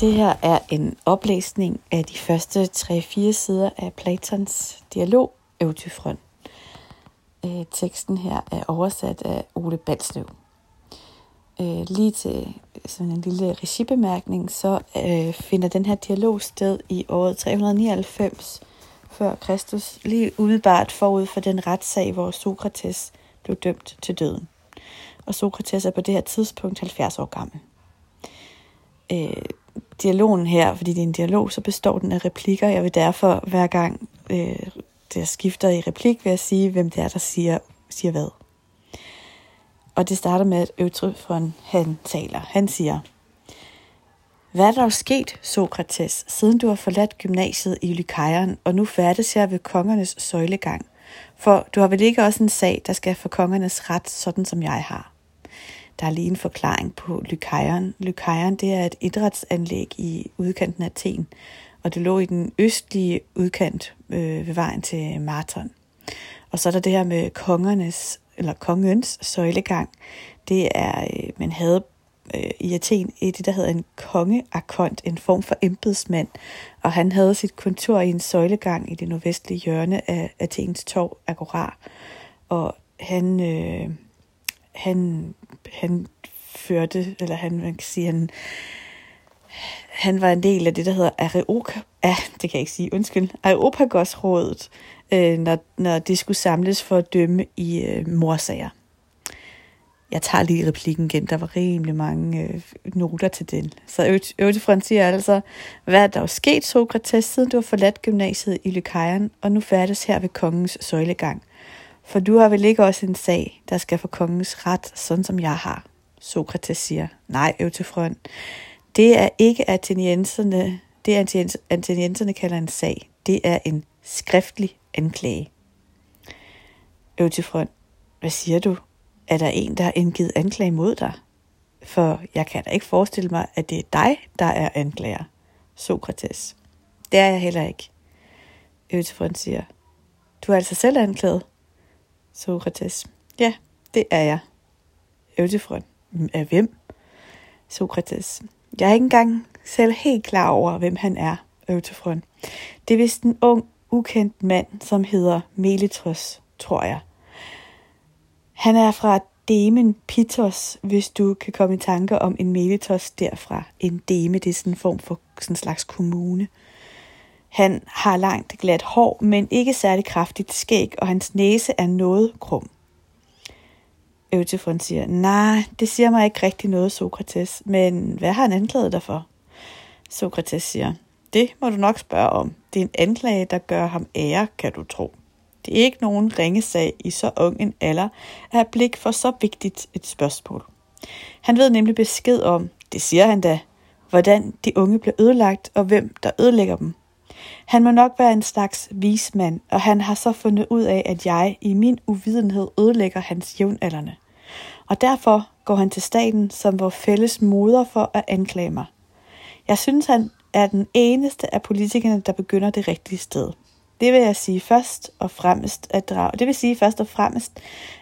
Det her er en oplæsning af de første 3-4 sider af Platons dialog Eutyfron. Øh, teksten her er oversat af Ole Balslev. Øh, lige til sådan en lille regibemærkning, så øh, finder den her dialog sted i året 399 før Kristus, lige umiddelbart forud for den retssag, hvor Sokrates blev dømt til døden. Og Sokrates er på det her tidspunkt 70 år gammel. Øh, dialogen her, fordi det er en dialog, så består den af replikker. Jeg vil derfor hver gang øh, det skifter i replik, vil jeg sige, hvem det er, der siger, siger hvad. Og det starter med, at Eutrofon, han taler. Han siger, Hvad er der sket, Sokrates, siden du har forladt gymnasiet i Lykaion, og nu færdes jeg ved kongernes søjlegang? For du har vel ikke også en sag, der skal få kongernes ret, sådan som jeg har? Der er lige en forklaring på Lykaion. Lykaion det er et idrætsanlæg i udkanten af Athen, og det lå i den østlige udkant øh, ved vejen til Marathon. Og så er der det her med kongernes, eller kongens søjlegang. Det er, øh, man havde øh, i Athen det, der hedder en kongeakont, en form for embedsmand, og han havde sit kontor i en søjlegang i det nordvestlige hjørne af Athens torv, Agora. Og han, øh, han, han førte, eller han, man kan sige, han, han var en del af det, der hedder Areoka, ah, det kan jeg ikke sige, undskyld, Areopagosrådet, øh, når, når de skulle samles for at dømme i øh, morsager. Jeg tager lige replikken igen, der var rimelig mange øh, noter til den. Så Øvdefron siger altså, hvad er der jo sket, Sokrates, siden du har forladt gymnasiet i Lykajen, og nu færdes her ved kongens søjlegang? For du har vel ikke også en sag, der skal få kongens ret, sådan som jeg har? Sokrates siger, nej, Øvdefron, det er ikke atenienserne, det atenienserne kalder en sag. Det er en skriftlig anklage. Øvtifront, hvad siger du? Er der en, der har indgivet anklage mod dig? For jeg kan da ikke forestille mig, at det er dig, der er anklager. Sokrates. Det er jeg heller ikke. Øvtifront siger, du er altså selv anklaget. Sokrates. Ja, det er jeg. Øvdefrøn. Af hvem? Sokrates. Jeg er ikke engang selv helt klar over, hvem han er, Øvdefrøn. Det er vist en ung, ukendt mand, som hedder Melitros, tror jeg. Han er fra Demen Pitos, hvis du kan komme i tanke om en Meletos derfra. En deme, det er sådan en form for sådan en slags kommune. Han har langt glat hår, men ikke særlig kraftigt skæg, og hans næse er noget krum. Eutyfron siger, nej, det siger mig ikke rigtig noget, Sokrates, men hvad har han anklaget dig for? Sokrates siger, det må du nok spørge om. Det er en anklage, der gør ham ære, kan du tro. Det er ikke nogen ringe sag i så ung en alder at have blik for så vigtigt et spørgsmål. Han ved nemlig besked om, det siger han da, hvordan de unge bliver ødelagt og hvem der ødelægger dem. Han må nok være en slags vismand, og han har så fundet ud af, at jeg i min uvidenhed ødelægger hans jævnaldrende og derfor går han til staten som vores fælles moder for at anklage mig. Jeg synes, han er den eneste af politikerne, der begynder det rigtige sted. Det vil jeg sige først og fremmest at drage, det vil sige først og fremmest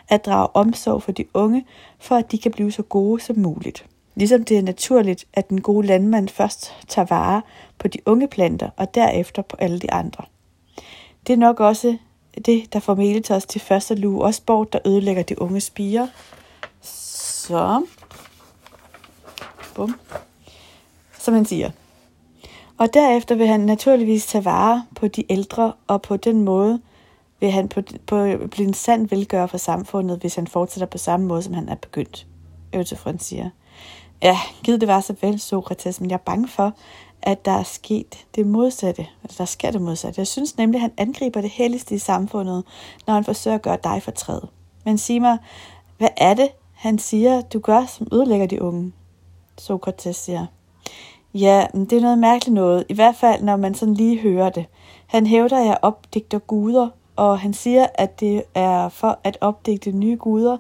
at drage omsorg for de unge, for at de kan blive så gode som muligt. Ligesom det er naturligt, at den gode landmand først tager vare på de unge planter, og derefter på alle de andre. Det er nok også det, der får os til første lue også bort, der ødelægger de unge spiger, så. Bum. Som han siger. Og derefter vil han naturligvis tage vare på de ældre, og på den måde vil han på, på, blive en sand velgører for samfundet, hvis han fortsætter på samme måde, som han er begyndt. Øvtefront siger. Ja, givet det var så vel, Sokrates, men jeg er bange for, at der er sket det modsatte. Altså, der sker det modsatte. Jeg synes nemlig, at han angriber det helligste i samfundet, når han forsøger at gøre dig fortræd. Men sig mig, hvad er det, han siger, du gør, som ødelægger de unge. Sokrates siger, ja, men det er noget mærkeligt noget, i hvert fald når man sådan lige hører det. Han hævder, at jeg opdigter guder, og han siger, at det er for at opdigte nye guder,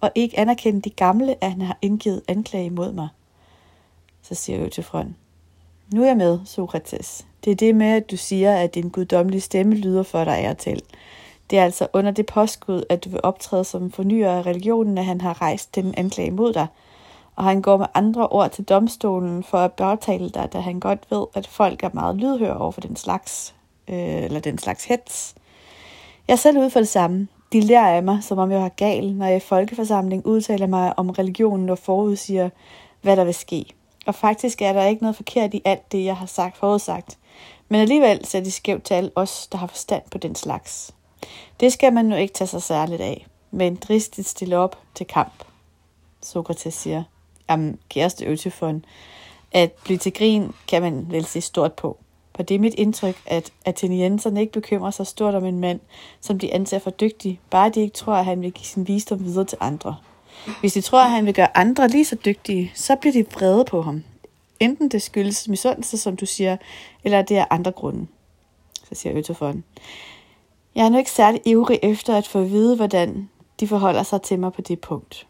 og ikke anerkende de gamle, at han har indgivet anklage mod mig. Så siger jeg til front. Nu er jeg med, Sokrates. Det er det med, at du siger, at din guddommelige stemme lyder for dig er til. Det er altså under det påskud, at du vil optræde som fornyer af religionen, at han har rejst den anklage mod dig. og han går med andre ord til domstolen for at bagtale dig, da han godt ved, at folk er meget lydhøre over for den slags, øh, eller den slags hets. Jeg er selv ude for det samme. De lærer af mig, som om jeg har gal, når jeg i folkeforsamling udtaler mig om religionen og forudsiger, hvad der vil ske. Og faktisk er der ikke noget forkert i alt det, jeg har sagt forudsagt. Men alligevel ser de skævt til alle os, der har forstand på den slags. Det skal man nu ikke tage sig særligt af, men dristigt stille op til kamp. Sokrates siger, jamen kæreste Øtifon, at blive til grin kan man vel se stort på. For det er mit indtryk, at athenienserne ikke bekymrer sig stort om en mand, som de anser for dygtig, bare de ikke tror, at han vil give sin visdom videre til andre. Hvis de tror, at han vil gøre andre lige så dygtige, så bliver de vrede på ham. Enten det skyldes misundelse, som du siger, eller det er andre grunde. Så siger Øtofon. Jeg er nu ikke særlig ivrig efter at få at vide, hvordan de forholder sig til mig på det punkt.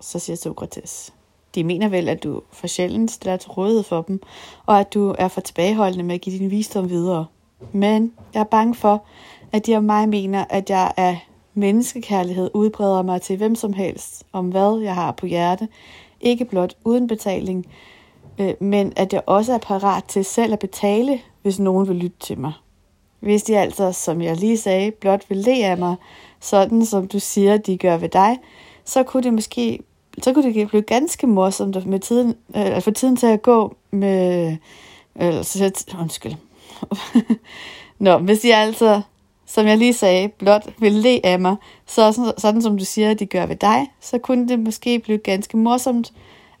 Så siger Sokrates. De mener vel, at du for sjældent stiller til rådighed for dem, og at du er for tilbageholdende med at give din visdom videre. Men jeg er bange for, at de om mig mener, at jeg er menneskekærlighed udbreder mig til hvem som helst, om hvad jeg har på hjerte, ikke blot uden betaling, øh, men at jeg også er parat til selv at betale, hvis nogen vil lytte til mig. Hvis de altså, som jeg lige sagde, blot vil le af mig, sådan som du siger, de gør ved dig, så kunne det måske så kunne det blive ganske morsomt med tiden, øh, at få tiden til at gå med... Øh, så, undskyld. Nå, hvis de altså, som jeg lige sagde, blot vil le af mig, så sådan, sådan som du siger, at de gør ved dig, så kunne det måske blive ganske morsomt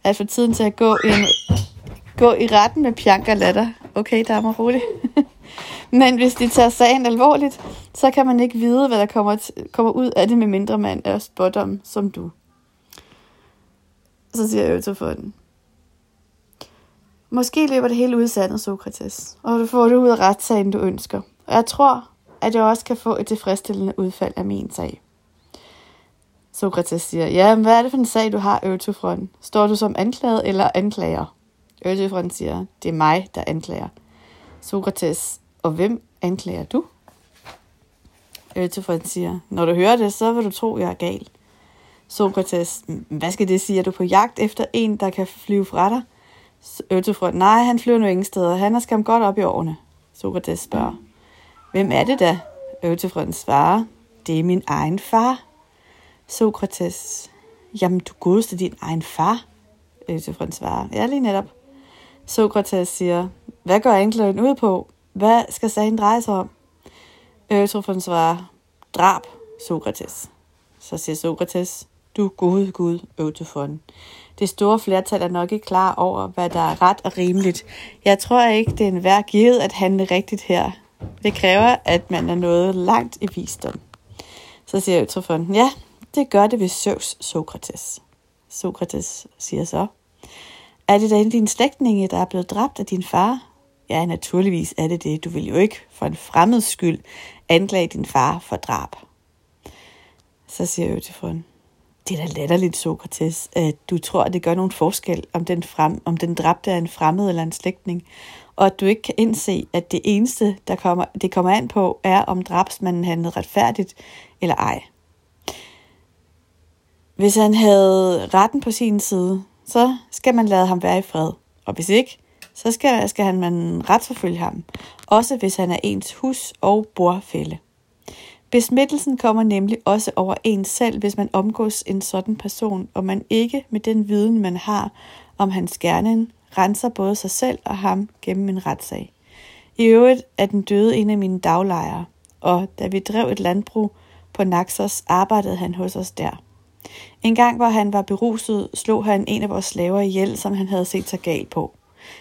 at få tiden til at gå en, gå i retten med pjank og latter. Okay, der er mig rolig. Men hvis de tager sagen alvorligt, så kan man ikke vide, hvad der kommer, kommer ud af det, med mindre man er spådom som du. Så siger Øtofonden. Måske løber det hele ud i sandet, Sokrates, og du får det ud af retssagen, du ønsker. Og jeg tror, at jeg også kan få et tilfredsstillende udfald af min sag. Sokrates siger, ja, men hvad er det for en sag, du har, Øtofron? Står du som anklaget eller anklager? Øtofron siger, det er mig, der anklager. Sokrates, og hvem anklager du? Øtofron siger, når du hører det, så vil du tro, jeg er gal. Sokrates, hvad skal det sige? Er du på jagt efter en, der kan flyve fra dig? Øtefront, nej, han flyver nu ingen steder. Han er skam godt op i årene. Sokrates spørger, hvem er det da? Øtefront øh, svarer, det er min egen far. Sokrates, jamen du godeste din egen far. Øh, Øtefront svarer, ja lige netop. Sokrates siger, hvad går anklagen ud på? Hvad skal sagen dreje sig om? Øh, Øtefront svarer, drab, Sokrates. Så siger Sokrates, du gode Gud, Øvtefon. Det store flertal er nok ikke klar over, hvad der er ret og rimeligt. Jeg tror ikke, det er en værd givet at handle rigtigt her. Det kræver, at man er nået langt i visdom. Så siger Øvtefon, ja, det gør det ved Søvs Sokrates. Sokrates siger så, er det da en din slægtninge, der er blevet dræbt af din far? Ja, naturligvis er det det. Du vil jo ikke for en fremmed skyld anklage din far for drab. Så siger Øvtefon, det er da latterligt, Sokrates, at du tror, at det gør nogen forskel, om den, frem, om den dræbte er en fremmed eller en slægtning, og at du ikke kan indse, at det eneste, der kommer, det kommer an på, er, om drabsmanden handlede retfærdigt eller ej. Hvis han havde retten på sin side, så skal man lade ham være i fred. Og hvis ikke, så skal, skal han man retsforfølge ham. Også hvis han er ens hus- og borfælde. Besmittelsen kommer nemlig også over en selv, hvis man omgås en sådan person, og man ikke med den viden, man har om hans gerning, renser både sig selv og ham gennem en retssag. I øvrigt er den døde en af mine daglejere, og da vi drev et landbrug på Naxos, arbejdede han hos os der. En gang, hvor han var beruset, slog han en af vores slaver ihjel, som han havde set sig gal på.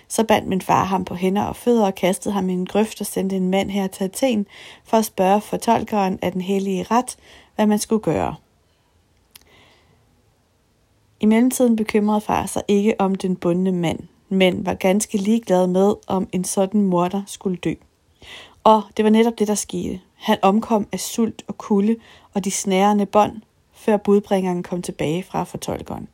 Så bandt min far ham på hænder og fødder og kastede ham i en grøft og sendte en mand her til Athen for at spørge fortolkeren af den hellige ret, hvad man skulle gøre. I mellemtiden bekymrede far sig ikke om den bundne mand, men var ganske ligeglad med, om en sådan morder skulle dø. Og det var netop det, der skete. Han omkom af sult og kulde og de snærende bånd, før budbringeren kom tilbage fra fortolkeren.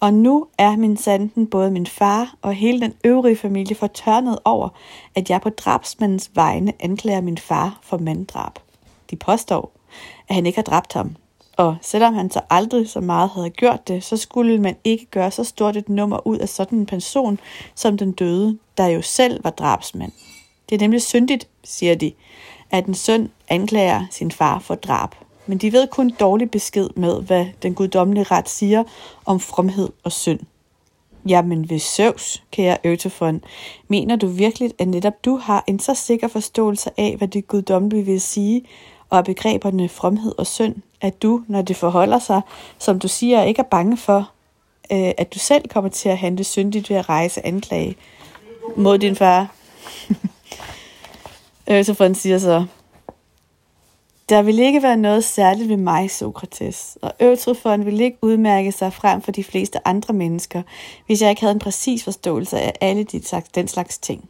Og nu er min sanden både min far og hele den øvrige familie fortørnet over, at jeg på drabsmandens vegne anklager min far for manddrab. De påstår, at han ikke har dræbt ham, og selvom han så aldrig så meget havde gjort det, så skulle man ikke gøre så stort et nummer ud af sådan en person som den døde, der jo selv var drabsmand. Det er nemlig syndigt, siger de, at en søn anklager sin far for drab. Men de ved kun dårlig besked med, hvad den guddommelige ret siger om fromhed og synd. Jamen ved Søvs, kære Øtefon, mener du virkelig, at netop du har en så sikker forståelse af, hvad det guddommelige vil sige, og begreberne fromhed og synd, at du, når det forholder sig, som du siger, ikke er bange for, øh, at du selv kommer til at handle syndigt ved at rejse anklage mod din far. Øh, Øtefon siger så, der vil ikke være noget særligt ved mig, Sokrates, og Øtrefon vil ikke udmærke sig frem for de fleste andre mennesker, hvis jeg ikke havde en præcis forståelse af alle de slags, den slags ting.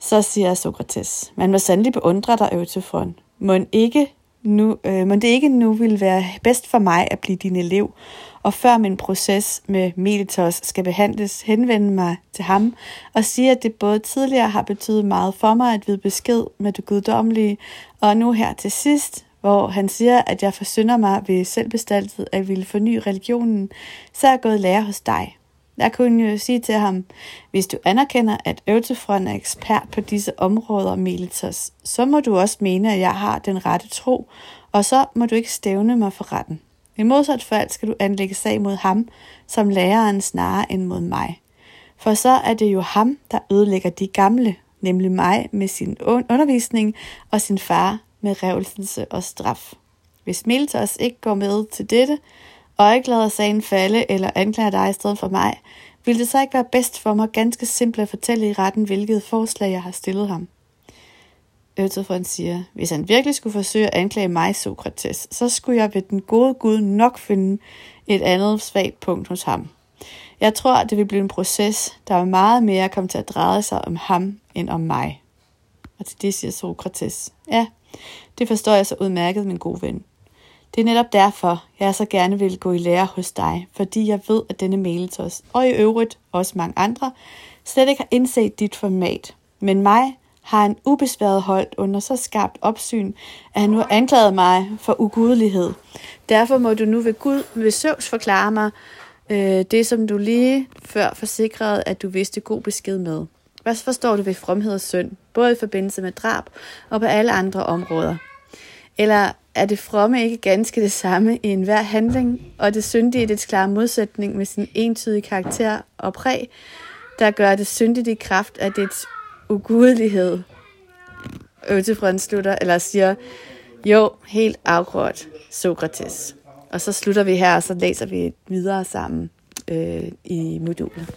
Så siger Sokrates, man må sandelig beundre dig, Øtrefon. Må, ikke nu, øh, men det ikke nu vil være bedst for mig at blive din elev, og før min proces med Melitos skal behandles, henvende mig til ham og sige, at det både tidligere har betydet meget for mig at vide besked med det guddommelige, og nu her til sidst, hvor han siger, at jeg forsynder mig ved selvbestaltet at ville forny religionen, så er jeg gået lære hos dig. Jeg kunne jo sige til ham, hvis du anerkender, at Øvtefron er ekspert på disse områder, Melitos, så må du også mene, at jeg har den rette tro, og så må du ikke stævne mig for retten. I modsat fald skal du anlægge sag mod ham, som læreren snarere end mod mig. For så er det jo ham, der ødelægger de gamle, nemlig mig med sin undervisning og sin far med revelselse øh, og straf. Hvis Miltos ikke går med til dette, og ikke lader sagen falde eller anklager dig i stedet for mig, ville det så ikke være bedst for mig ganske simpelt at fortælle i retten, hvilket forslag jeg har stillet ham. Øtefron siger, hvis han virkelig skulle forsøge at anklage mig, Sokrates, så skulle jeg ved den gode Gud nok finde et andet svagt punkt hos ham. Jeg tror, at det vil blive en proces, der er meget mere kommet til at dreje sig om ham end om mig. Og til det siger Sokrates, ja, det forstår jeg så udmærket, min gode ven. Det er netop derfor, jeg så gerne vil gå i lære hos dig, fordi jeg ved, at denne Melitos, og i øvrigt også mange andre, slet ikke har indset dit format. Men mig har han ubesværet holdt under så skarpt opsyn, at han nu har anklaget mig for ugudelighed. Derfor må du nu ved Gud, ved Søvs forklare mig, øh, det som du lige før forsikrede, at du vidste god besked med. Hvad forstår du ved fromhed og synd, både i forbindelse med drab og på alle andre områder? Eller er det fromme ikke ganske det samme i enhver handling, og det syndige er dets klare modsætning med sin entydige karakter og præg, der gør det syndigt i kraft af dets ugudelighed. Øtefrøn slutter, eller siger, jo, helt afgjort, Sokrates. Og så slutter vi her, og så læser vi videre sammen øh, i modulet.